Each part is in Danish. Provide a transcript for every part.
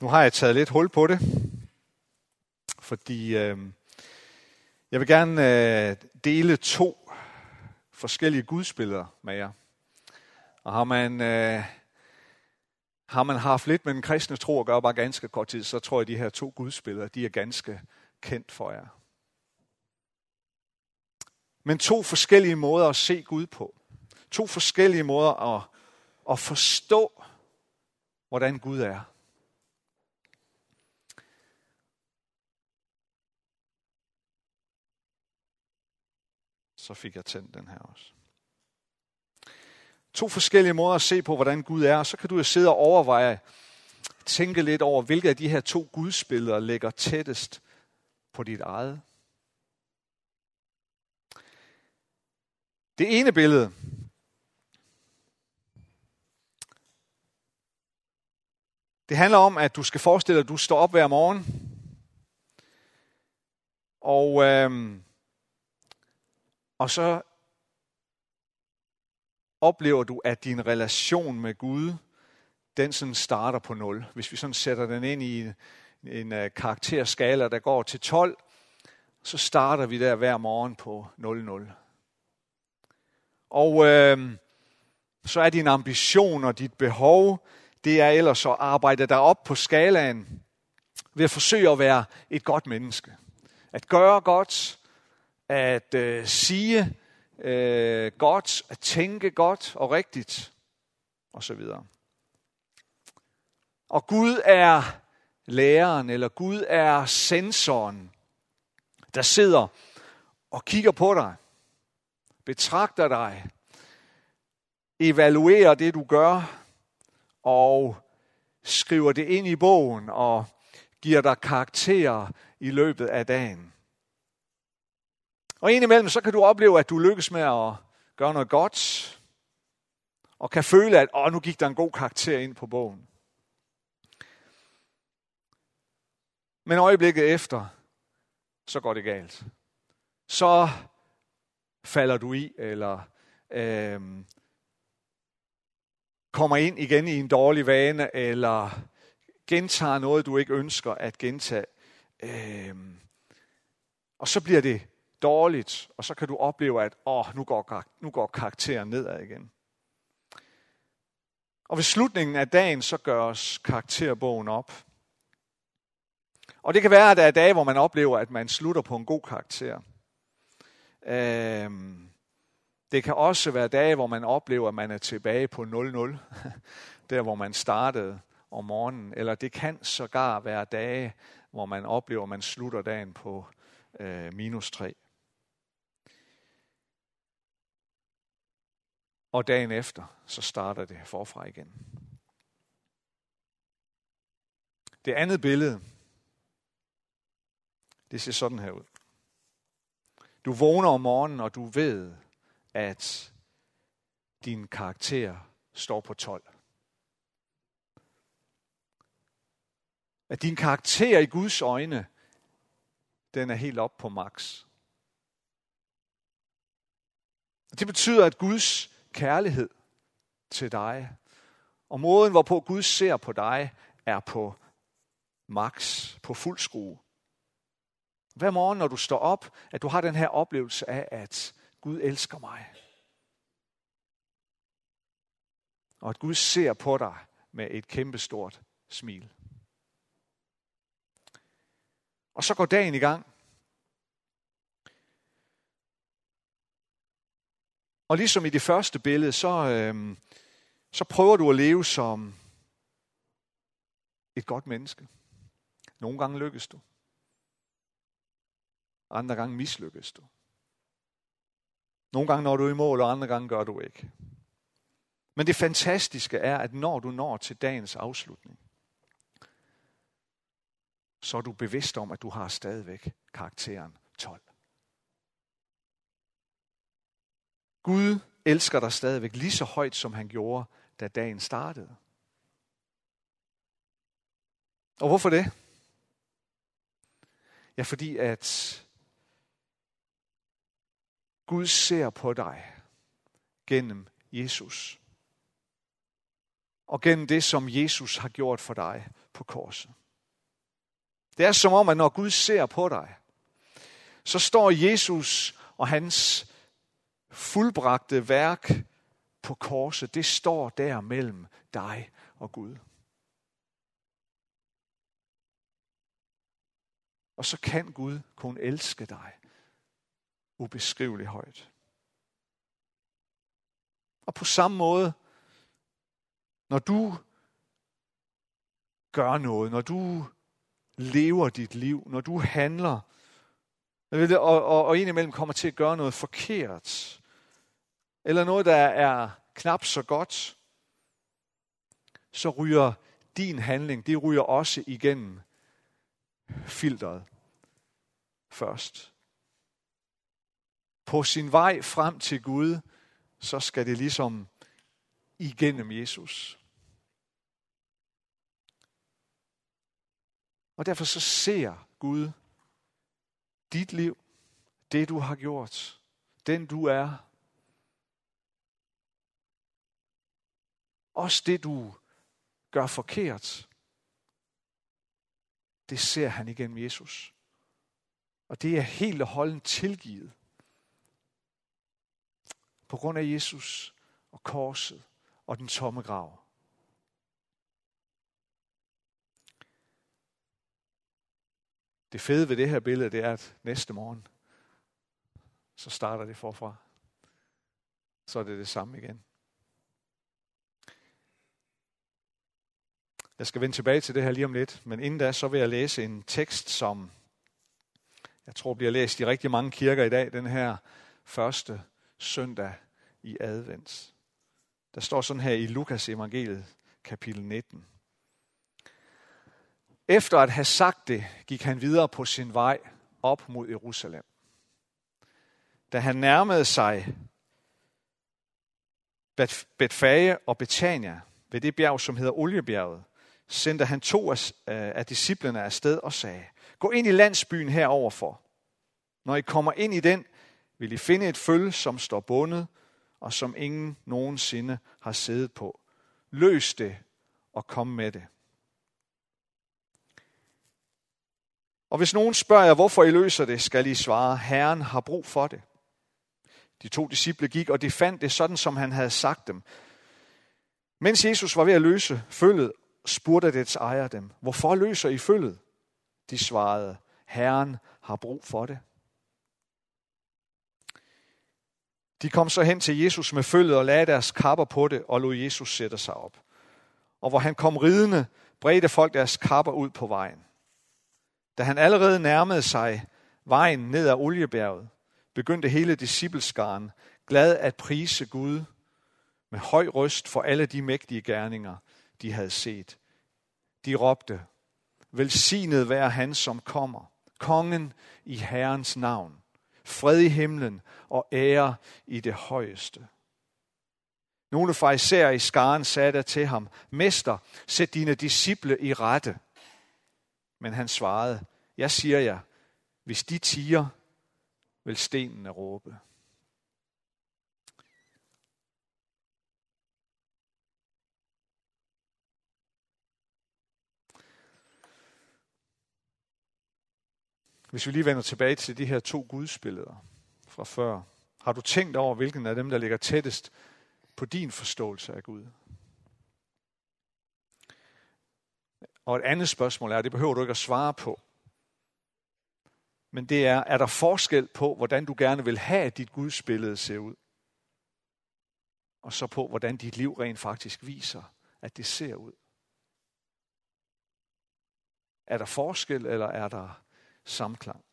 Nu har jeg taget lidt hul på det, fordi øh, jeg vil gerne øh, dele to forskellige gudsbilleder med jer. Og har man, øh, har man haft lidt med den kristne tro at gøre bare ganske kort tid, så tror jeg, at de her to gudsbilleder, de er ganske kendt for jer. Men to forskellige måder at se Gud på. To forskellige måder at, at forstå, hvordan Gud er. Så fik jeg tændt den her også. To forskellige måder at se på, hvordan Gud er. Så kan du jo sidde og overveje, tænke lidt over, hvilke af de her to gudsbilleder ligger tættest på dit eget. Det ene billede, det handler om, at du skal forestille dig, at du står op hver morgen, og, øhm, og så oplever du, at din relation med Gud, den sådan starter på 0. Hvis vi sådan sætter den ind i en, en øh, karakterskala, der går til 12, så starter vi der hver morgen på 0-0. Og øh, så er din ambition og dit behov, det er ellers at arbejde dig op på skalaen ved at forsøge at være et godt menneske. At gøre godt, at øh, sige øh, godt, at tænke godt og rigtigt, og så videre. Og Gud er læreren, eller Gud er sensoren, der sidder og kigger på dig, betragter dig, evaluerer det, du gør, og skriver det ind i bogen og giver dig karakterer i løbet af dagen. Og indimellem så kan du opleve, at du lykkes med at gøre noget godt, og kan føle, at Åh, nu gik der en god karakter ind på bogen. Men øjeblikket efter, så går det galt. Så falder du i, eller øh, kommer ind igen i en dårlig vane, eller gentager noget, du ikke ønsker at gentage. Øh, og så bliver det dårligt, og så kan du opleve, at åh, nu, går, nu går karakteren nedad igen. Og ved slutningen af dagen, så gøres karakterbogen op. Og det kan være, at der er dage, hvor man oplever, at man slutter på en god karakter. Øhm, det kan også være dage, hvor man oplever, at man er tilbage på 0-0, der hvor man startede om morgenen. Eller det kan sågar være dage, hvor man oplever, at man slutter dagen på øh, minus 3. Og dagen efter, så starter det forfra igen. Det andet billede, det ser sådan her ud. Du vågner om morgenen, og du ved, at din karakter står på 12. At din karakter i Guds øjne, den er helt op på max. Det betyder, at Guds kærlighed til dig, og måden, hvorpå Gud ser på dig, er på max, på fuld skrue. Hver morgen, når du står op, at du har den her oplevelse af, at Gud elsker mig. Og at Gud ser på dig med et kæmpestort smil. Og så går dagen i gang. Og ligesom i det første billede, så, øh, så prøver du at leve som et godt menneske. Nogle gange lykkes du. Andre gange mislykkes du. Nogle gange når du i mål, og andre gange gør du ikke. Men det fantastiske er, at når du når til dagens afslutning, så er du bevidst om, at du har stadigvæk karakteren 12. Gud elsker dig stadigvæk lige så højt, som han gjorde, da dagen startede. Og hvorfor det? Ja, fordi at Gud ser på dig gennem Jesus. og gennem det, som Jesus har gjort for dig på korset. Det er som om, at når Gud ser på dig, så står Jesus og hans fuldbragte værk på korset, det står der mellem dig og Gud. Og så kan Gud kun elske dig ubeskriveligt højt. Og på samme måde, når du gør noget, når du lever dit liv, når du handler, og, og, og indimellem kommer til at gøre noget forkert, eller noget, der er knap så godt, så ryger din handling, det ryger også igennem filteret først. På sin vej frem til Gud, så skal det ligesom igennem Jesus. Og derfor så ser Gud dit liv, det du har gjort, den du er. Også det du gør forkert, det ser han igennem Jesus. Og det er helt og holdent tilgivet. På grund af Jesus og korset og den tomme grav. Det fede ved det her billede, det er, at næste morgen, så starter det forfra. Så er det det samme igen. Jeg skal vende tilbage til det her lige om lidt, men inden da, så vil jeg læse en tekst, som jeg tror bliver læst i rigtig mange kirker i dag, den her første søndag i advent. Der står sådan her i Lukas evangeliet, kapitel 19. Efter at have sagt det, gik han videre på sin vej op mod Jerusalem. Da han nærmede sig Betfage og Betania ved det bjerg, som hedder Oliebjerget, sendte han to af, øh, af disciplene afsted og sagde, gå ind i landsbyen heroverfor. Når I kommer ind i den, vil I finde et føl, som står bundet, og som ingen nogensinde har siddet på. Løs det og kom med det. Og hvis nogen spørger jer, hvorfor I løser det, skal I svare, Herren har brug for det. De to disciple gik, og de fandt det sådan, som han havde sagt dem. Mens Jesus var ved at løse følget, spurgte dets ejer dem, hvorfor løser I følget? De svarede, Herren har brug for det. De kom så hen til Jesus med følget og lagde deres kapper på det og lod Jesus sætte sig op. Og hvor han kom ridende, bredte folk deres kapper ud på vejen. Da han allerede nærmede sig vejen ned ad Oliebjerget, begyndte hele discipleskaren glad at prise Gud med høj røst for alle de mægtige gerninger, de havde set. De råbte, velsignet være han, som kommer, kongen i Herrens navn, fred i himlen og ære i det højeste. Nogle især i skaren sagde der til ham, Mester, sæt dine disciple i rette. Men han svarede, jeg siger jer, hvis de tiger, vil stenene råbe. Hvis vi lige vender tilbage til de her to gudsbilleder fra før, har du tænkt over, hvilken af dem, der ligger tættest på din forståelse af Gud? Og et andet spørgsmål er, det behøver du ikke at svare på, men det er, er der forskel på, hvordan du gerne vil have, at dit gudsbillede ser ud? Og så på, hvordan dit liv rent faktisk viser, at det ser ud. Er der forskel, eller er der samklang?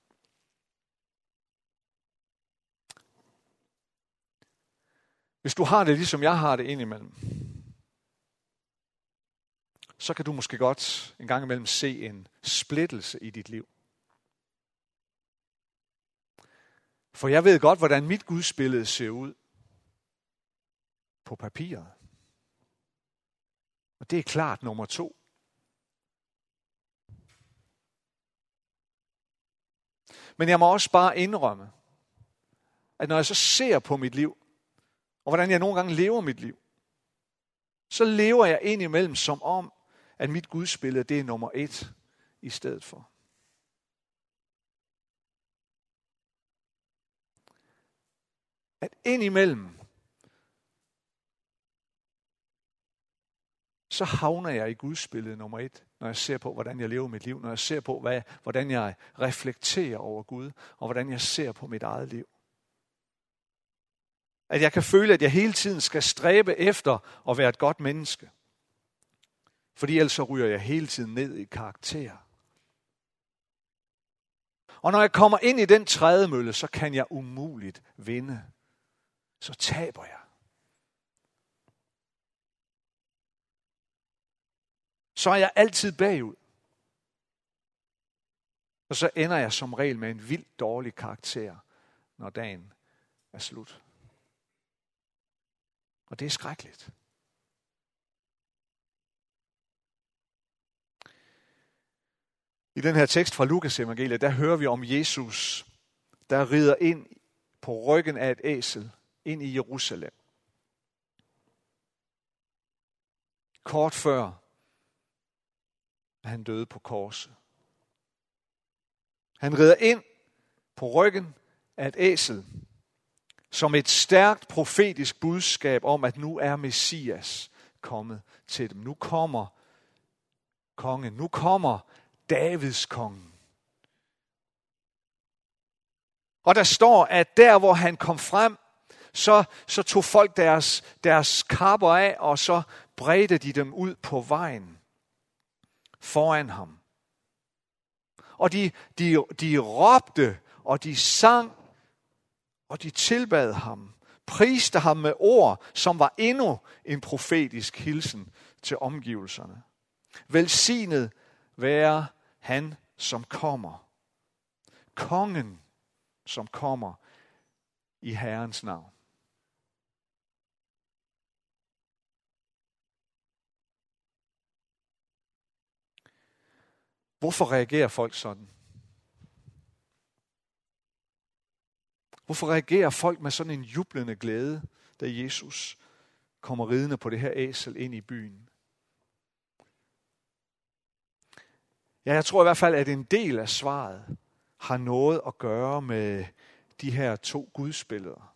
Hvis du har det, ligesom jeg har det indimellem, så kan du måske godt en gang imellem se en splittelse i dit liv. For jeg ved godt, hvordan mit gudsbillede ser ud på papiret. Og det er klart nummer to. Men jeg må også bare indrømme, at når jeg så ser på mit liv, og hvordan jeg nogle gange lever mit liv, så lever jeg ind imellem som om, at mit gudsbillede det er nummer et i stedet for. At indimellem, så havner jeg i gudsbillede nummer et, når jeg ser på, hvordan jeg lever mit liv, når jeg ser på, hvad, hvordan jeg reflekterer over Gud, og hvordan jeg ser på mit eget liv. At jeg kan føle, at jeg hele tiden skal stræbe efter at være et godt menneske. Fordi ellers så ryger jeg hele tiden ned i karakter. Og når jeg kommer ind i den trædemølle, så kan jeg umuligt vinde. Så taber jeg. Så er jeg altid bagud. Og så ender jeg som regel med en vildt dårlig karakter, når dagen er slut. Og det er skrækkeligt. I den her tekst fra Lukas evangeliet, der hører vi om Jesus, der rider ind på ryggen af et æsel ind i Jerusalem. Kort før han døde på korset. Han rider ind på ryggen af et æsel, som et stærkt profetisk budskab om, at nu er Messias kommet til dem. Nu kommer kongen. Nu kommer Davids kongen. Og der står, at der hvor han kom frem, så, så tog folk deres, deres kapper af, og så bredte de dem ud på vejen foran ham. Og de, de, de råbte, og de sang, og de tilbad ham. Priste ham med ord, som var endnu en profetisk hilsen til omgivelserne. Velsignet være han, som kommer. Kongen, som kommer i Herrens navn. Hvorfor reagerer folk sådan? Hvorfor reagerer folk med sådan en jublende glæde, da Jesus kommer ridende på det her æsel ind i byen? Ja, jeg tror i hvert fald, at en del af svaret har noget at gøre med de her to gudsbilleder.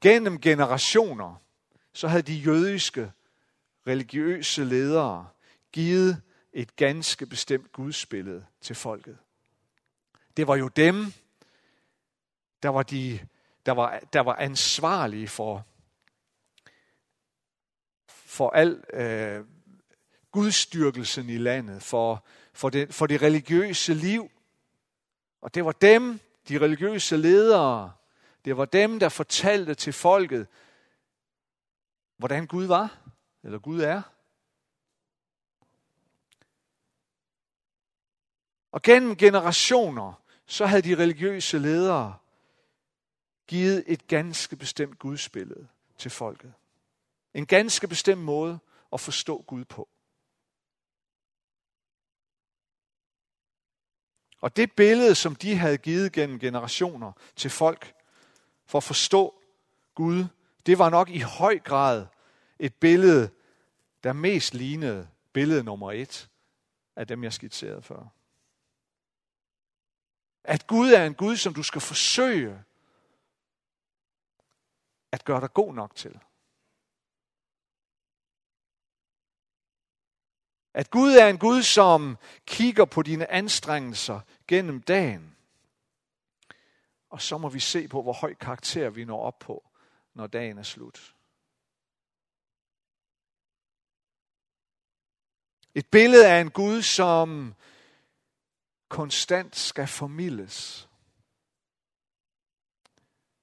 Gennem generationer, så havde de jødiske religiøse ledere givet et ganske bestemt gudsbillede til folket. Det var jo dem, der var, de, der var, der var ansvarlige for for al øh, gudstyrkelsen i landet, for, for, det, for det religiøse liv. Og det var dem, de religiøse ledere, det var dem, der fortalte til folket, hvordan Gud var, eller Gud er. Og gennem generationer, så havde de religiøse ledere givet et ganske bestemt gudsbillede til folket. En ganske bestemt måde at forstå Gud på. Og det billede, som de havde givet gennem generationer til folk for at forstå Gud, det var nok i høj grad et billede, der mest lignede billede nummer et af dem, jeg skitserede før. At Gud er en Gud, som du skal forsøge at gøre dig god nok til. At Gud er en Gud, som kigger på dine anstrengelser gennem dagen. Og så må vi se på, hvor høj karakter vi når op på, når dagen er slut. Et billede af en Gud, som konstant skal formidles.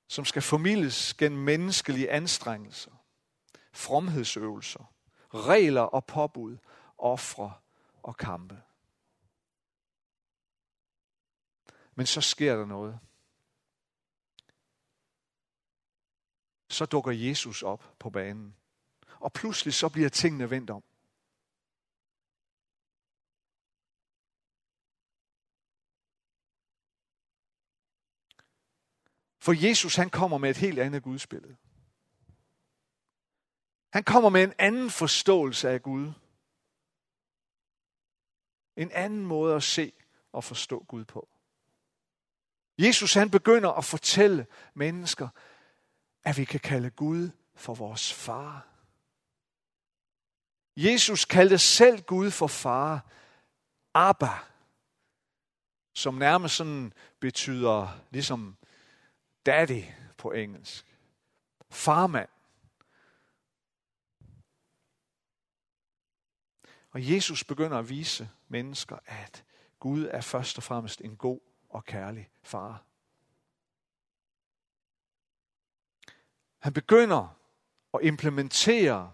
Som skal formidles gennem menneskelige anstrengelser, fromhedsøvelser, regler og påbud ofre og kampe. Men så sker der noget. Så dukker Jesus op på banen. Og pludselig så bliver tingene vendt om. For Jesus han kommer med et helt andet gudsbillede. Han kommer med en anden forståelse af Gud. En anden måde at se og forstå Gud på. Jesus han begynder at fortælle mennesker, at vi kan kalde Gud for vores far. Jesus kaldte selv Gud for far, Abba, som nærmest sådan betyder ligesom daddy på engelsk. Farmand. Og Jesus begynder at vise mennesker, at Gud er først og fremmest en god og kærlig far. Han begynder at implementere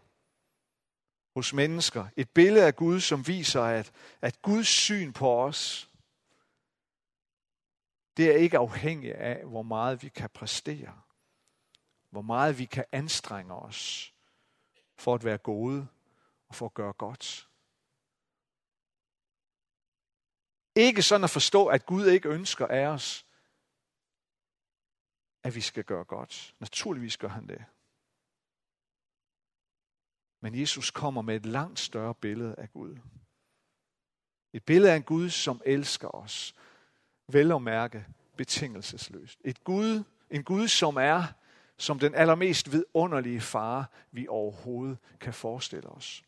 hos mennesker et billede af Gud, som viser, at, at Guds syn på os, det er ikke afhængigt af, hvor meget vi kan præstere, hvor meget vi kan anstrenge os for at være gode og for at gøre godt. Ikke sådan at forstå, at Gud ikke ønsker af os, at vi skal gøre godt. Naturligvis gør han det. Men Jesus kommer med et langt større billede af Gud. Et billede af en Gud, som elsker os. Vel at mærke betingelsesløst. Et Gud, en Gud, som er som den allermest vidunderlige far, vi overhovedet kan forestille os.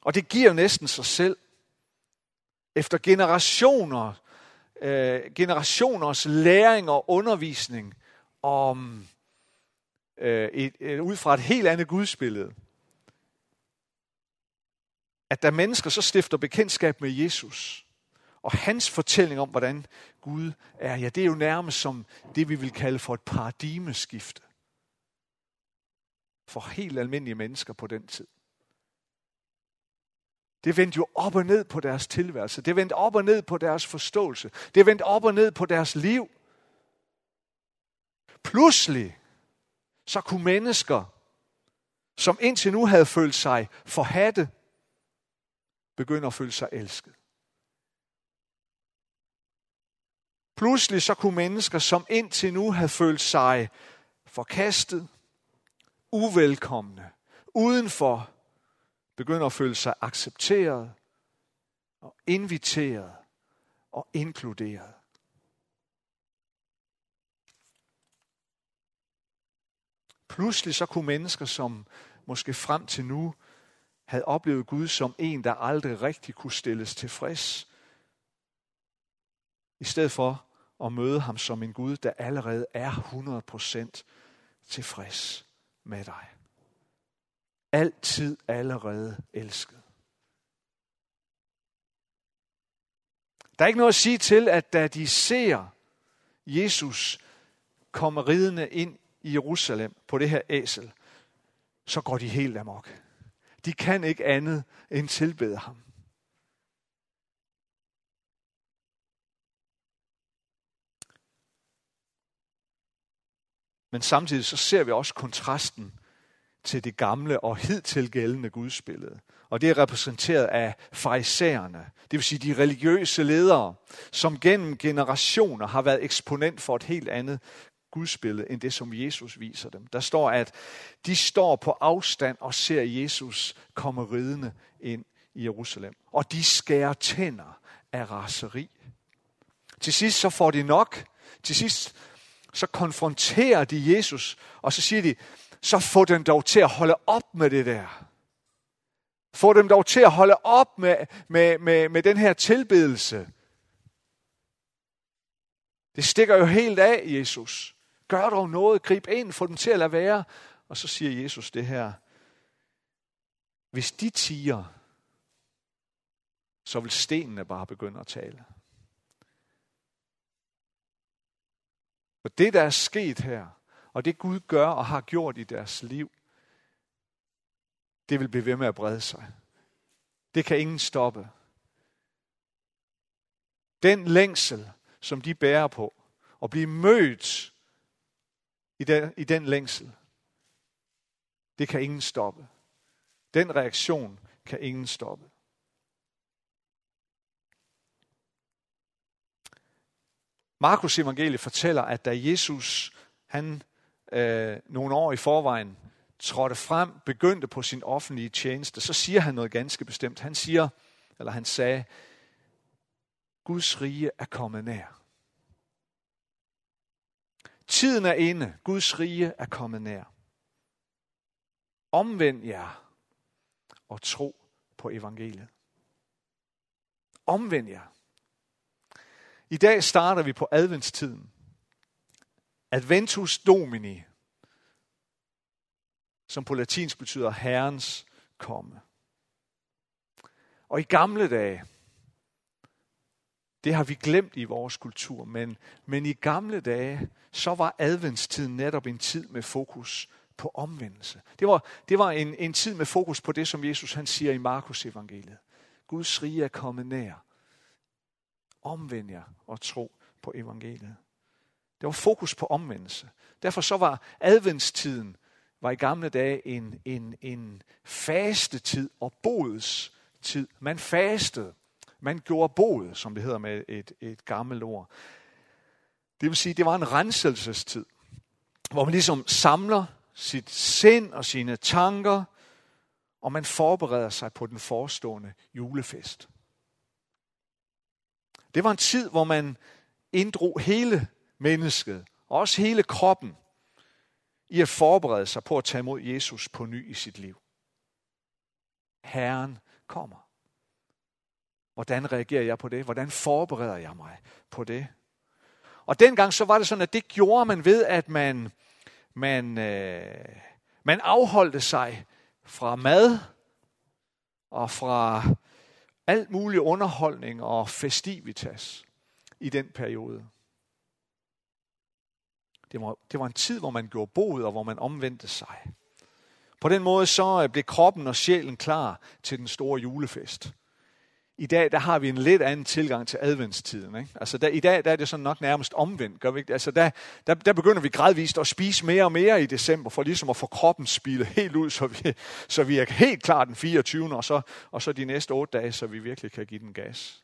Og det giver næsten sig selv. Efter generationer, øh, generationers læring og undervisning om øh, et, et, ud fra et helt andet gudsbillede, at da mennesker så stifter bekendtskab med Jesus, og hans fortælling om, hvordan Gud er, ja, det er jo nærmest som det, vi vil kalde for et paradigmeskifte for helt almindelige mennesker på den tid. Det vendte jo op og ned på deres tilværelse. Det vendte op og ned på deres forståelse. Det vendte op og ned på deres liv. Pludselig så kunne mennesker, som indtil nu havde følt sig forhatte, begynde at føle sig elsket. Pludselig så kunne mennesker, som indtil nu havde følt sig forkastet, uvelkomne, udenfor, begynder at føle sig accepteret og inviteret og inkluderet. Pludselig så kunne mennesker, som måske frem til nu havde oplevet Gud som en, der aldrig rigtig kunne stilles tilfreds, i stedet for at møde ham som en Gud, der allerede er 100% tilfreds med dig. Altid allerede elsket. Der er ikke noget at sige til, at da de ser Jesus komme ridende ind i Jerusalem på det her æsel, så går de helt amok. De kan ikke andet end tilbede ham. Men samtidig så ser vi også kontrasten til det gamle og hidtil gældende gudsbillede. Og det er repræsenteret af farisæerne, det vil sige de religiøse ledere, som gennem generationer har været eksponent for et helt andet gudsbillede, end det, som Jesus viser dem. Der står, at de står på afstand og ser Jesus komme ridende ind i Jerusalem. Og de skærer tænder af raseri. Til sidst så får de nok. Til sidst så konfronterer de Jesus, og så siger de, så få dem dog til at holde op med det der. Få dem dog til at holde op med, med, med, med den her tilbedelse. Det stikker jo helt af, Jesus. Gør dog noget, grib ind, få dem til at lade være. Og så siger Jesus det her. Hvis de tiger, så vil stenene bare begynde at tale. Og det, der er sket her, og det Gud gør og har gjort i deres liv, det vil blive ved med at brede sig. Det kan ingen stoppe. Den længsel, som de bærer på, og blive mødt i den, i den længsel, det kan ingen stoppe. Den reaktion kan ingen stoppe. Markus evangelie fortæller, at da Jesus, han øh, nogle år i forvejen, trådte frem, begyndte på sin offentlige tjeneste, så siger han noget ganske bestemt. Han siger, eller han sagde, Guds rige er kommet nær. Tiden er inde. Guds rige er kommet nær. Omvend jer og tro på evangeliet. Omvend jer. I dag starter vi på adventstiden. Adventus Domini, som på latinsk betyder Herrens komme. Og i gamle dage, det har vi glemt i vores kultur, men, men i gamle dage, så var adventstiden netop en tid med fokus på omvendelse. Det var, det var en, en tid med fokus på det, som Jesus han siger i Markus evangeliet. Guds rige er kommet nær. Omvend jer og tro på evangeliet. Der var fokus på omvendelse. Derfor så var adventstiden var i gamle dage en, en, en faste tid og bodstid. tid. Man fastede. Man gjorde bod, som det hedder med et, et gammelt ord. Det vil sige, det var en renselsestid, hvor man ligesom samler sit sind og sine tanker, og man forbereder sig på den forestående julefest. Det var en tid, hvor man inddrog hele mennesket, og også hele kroppen, i at forberede sig på at tage imod Jesus på ny i sit liv. Herren kommer. Hvordan reagerer jeg på det? Hvordan forbereder jeg mig på det? Og dengang så var det sådan, at det gjorde man ved, at man, man, øh, man afholdte sig fra mad og fra alt mulig underholdning og festivitas i den periode. Det var, det var en tid, hvor man gjorde bod og hvor man omvendte sig. På den måde så øh, blev kroppen og sjælen klar til den store julefest. I dag der har vi en lidt anden tilgang til adventstiden. Ikke? Altså der, I dag der er det sådan nok nærmest omvendt. Gør vi ikke? Altså der, der, der begynder vi gradvist at spise mere og mere i december, for ligesom at få kroppen spillet helt ud, så vi, så vi er helt klar den 24. Og så, og så de næste otte dage, så vi virkelig kan give den gas.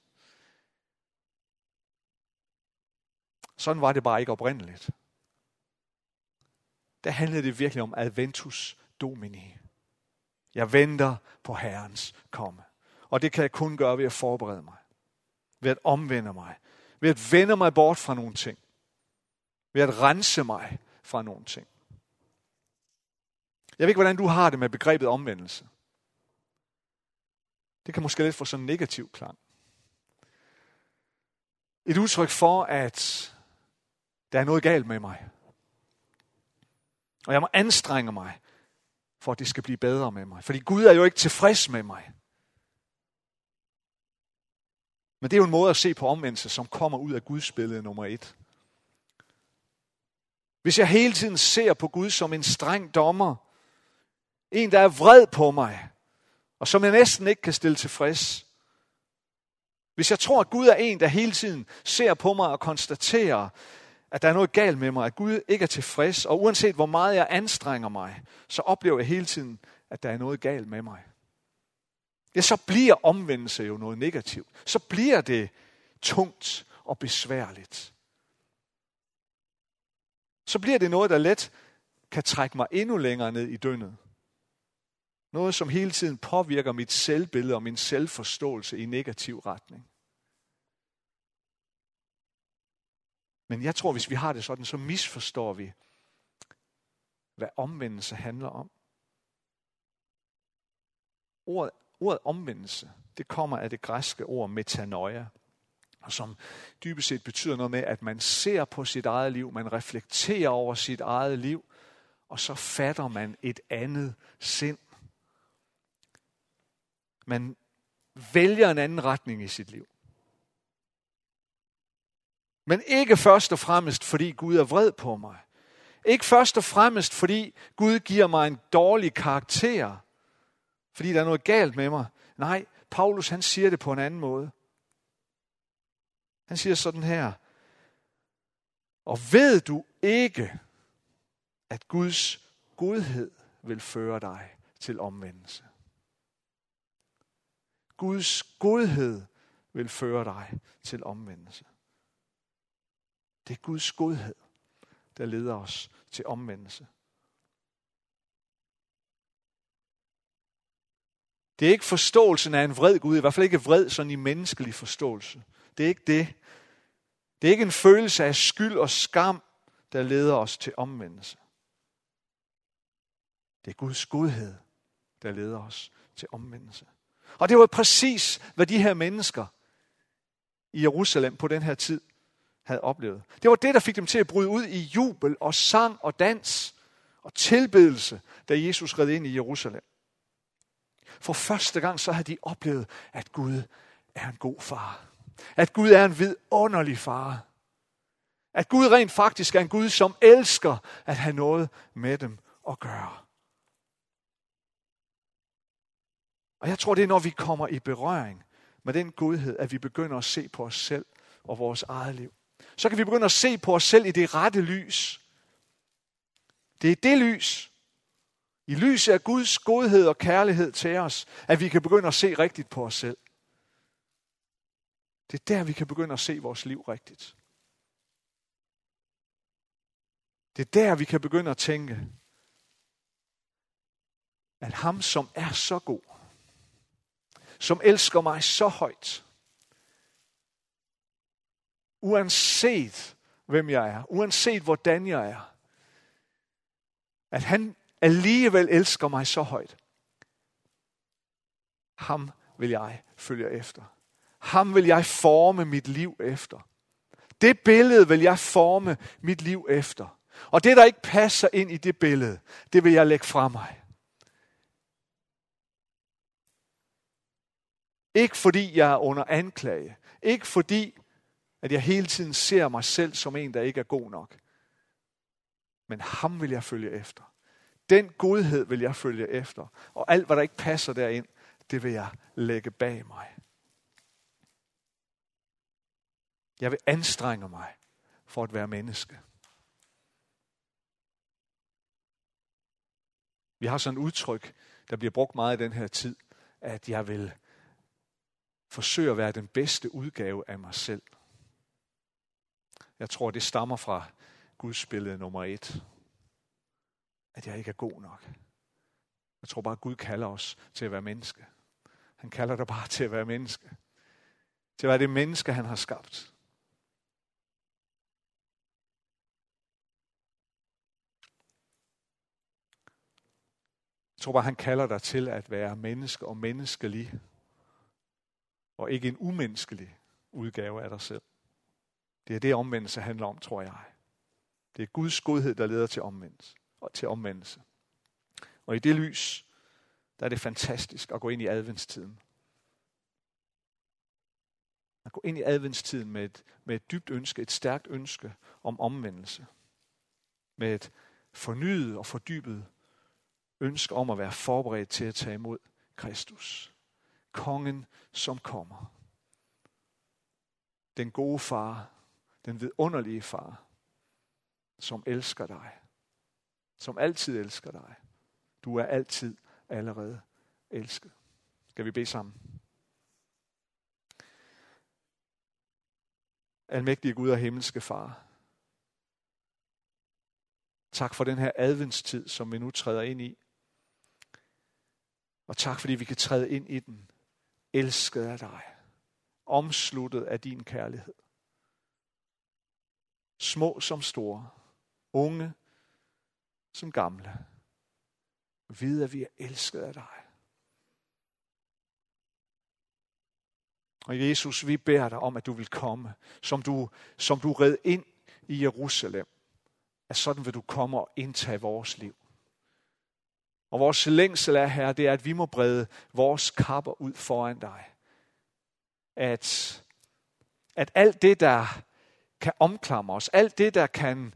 Sådan var det bare ikke oprindeligt. Der handlede det virkelig om adventus domini. Jeg venter på Herrens komme. Og det kan jeg kun gøre ved at forberede mig. Ved at omvende mig. Ved at vende mig bort fra nogle ting. Ved at rense mig fra nogle ting. Jeg ved ikke, hvordan du har det med begrebet omvendelse. Det kan måske lidt få sådan en negativ klang. Et udtryk for, at der er noget galt med mig. Og jeg må anstrenge mig, for at det skal blive bedre med mig. Fordi Gud er jo ikke tilfreds med mig. Men det er jo en måde at se på omvendelse, som kommer ud af Guds billede nummer et. Hvis jeg hele tiden ser på Gud som en streng dommer, en, der er vred på mig, og som jeg næsten ikke kan stille tilfreds. Hvis jeg tror, at Gud er en, der hele tiden ser på mig og konstaterer, at der er noget galt med mig, at Gud ikke er tilfreds, og uanset hvor meget jeg anstrenger mig, så oplever jeg hele tiden, at der er noget galt med mig ja, så bliver omvendelse jo noget negativt. Så bliver det tungt og besværligt. Så bliver det noget, der let kan trække mig endnu længere ned i døgnet. Noget, som hele tiden påvirker mit selvbillede og min selvforståelse i negativ retning. Men jeg tror, hvis vi har det sådan, så misforstår vi, hvad omvendelse handler om. Ordet Ordet omvendelse, det kommer af det græske ord metanoia, som dybest set betyder noget med, at man ser på sit eget liv, man reflekterer over sit eget liv, og så fatter man et andet sind. Man vælger en anden retning i sit liv. Men ikke først og fremmest, fordi Gud er vred på mig. Ikke først og fremmest, fordi Gud giver mig en dårlig karakter fordi der er noget galt med mig. Nej, Paulus han siger det på en anden måde. Han siger sådan her, og ved du ikke, at Guds godhed vil føre dig til omvendelse? Guds godhed vil føre dig til omvendelse. Det er Guds godhed, der leder os til omvendelse. Det er ikke forståelsen af en vred Gud, i hvert fald ikke vred sådan i menneskelig forståelse. Det er ikke det. Det er ikke en følelse af skyld og skam, der leder os til omvendelse. Det er Guds godhed, der leder os til omvendelse. Og det var præcis, hvad de her mennesker i Jerusalem på den her tid havde oplevet. Det var det, der fik dem til at bryde ud i jubel og sang og dans og tilbedelse, da Jesus red ind i Jerusalem. For første gang så havde de oplevet, at Gud er en god far. At Gud er en vidunderlig far. At Gud rent faktisk er en Gud, som elsker at have noget med dem at gøre. Og jeg tror, det er, når vi kommer i berøring med den godhed, at vi begynder at se på os selv og vores eget liv. Så kan vi begynde at se på os selv i det rette lys. Det er det lys, i lyset af Guds godhed og kærlighed til os, at vi kan begynde at se rigtigt på os selv. Det er der, vi kan begynde at se vores liv rigtigt. Det er der, vi kan begynde at tænke, at ham, som er så god, som elsker mig så højt, uanset hvem jeg er, uanset hvordan jeg er, at han alligevel elsker mig så højt. Ham vil jeg følge efter. Ham vil jeg forme mit liv efter. Det billede vil jeg forme mit liv efter. Og det, der ikke passer ind i det billede, det vil jeg lægge fra mig. Ikke fordi jeg er under anklage. Ikke fordi, at jeg hele tiden ser mig selv som en, der ikke er god nok. Men ham vil jeg følge efter. Den godhed vil jeg følge efter. Og alt, hvad der ikke passer derind, det vil jeg lægge bag mig. Jeg vil anstrenge mig for at være menneske. Vi har sådan et udtryk, der bliver brugt meget i den her tid, at jeg vil forsøge at være den bedste udgave af mig selv. Jeg tror, det stammer fra Guds billede nummer et at jeg ikke er god nok. Jeg tror bare, at Gud kalder os til at være menneske. Han kalder dig bare til at være menneske. Til at være det menneske, han har skabt. Jeg tror bare, han kalder dig til at være menneske og menneskelig. Og ikke en umenneskelig udgave af dig selv. Det er det, omvendelse handler om, tror jeg. Det er Guds godhed, der leder til omvendelse og til omvendelse. Og i det lys, der er det fantastisk at gå ind i adventstiden. At gå ind i adventstiden med et, med et dybt ønske, et stærkt ønske om omvendelse. Med et fornyet og fordybet ønske om at være forberedt til at tage imod Kristus. Kongen, som kommer. Den gode far, den vidunderlige far, som elsker dig som altid elsker dig. Du er altid allerede elsket. Skal vi bede sammen? Almægtige Gud og himmelske Far. Tak for den her adventstid, som vi nu træder ind i. Og tak fordi vi kan træde ind i den, elsket af dig, omsluttet af din kærlighed. Små som store, unge som gamle. Vide, at vi er elsket af dig. Og Jesus, vi beder dig om, at du vil komme, som du, som du red ind i Jerusalem. At sådan vil du komme og indtage vores liv. Og vores længsel er, her, det er, at vi må brede vores kapper ud foran dig. At, at alt det, der kan omklamre os, alt det, der kan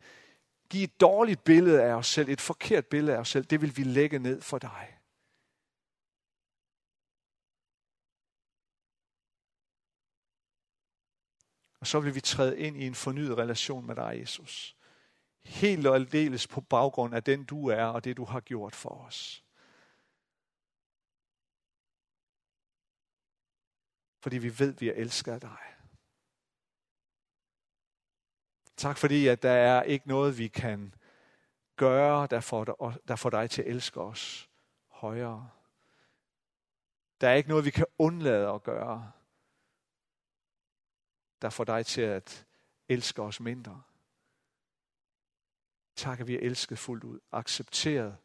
give et dårligt billede af os selv, et forkert billede af os selv, det vil vi lægge ned for dig. Og så vil vi træde ind i en fornyet relation med dig, Jesus. Helt og aldeles på baggrund af den du er og det du har gjort for os. Fordi vi ved, at vi er elsket af dig. Tak fordi, at der er ikke noget, vi kan gøre, der får, der får dig til at elske os højere. Der er ikke noget, vi kan undlade at gøre, der får dig til at elske os mindre. Tak, at vi er elsket fuldt ud, accepteret,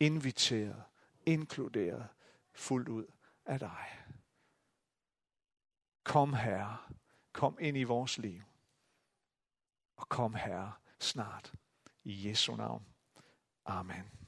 inviteret, inkluderet fuldt ud af dig. Kom herre, kom ind i vores liv. Og kom herre snart. I Jesu navn. Amen.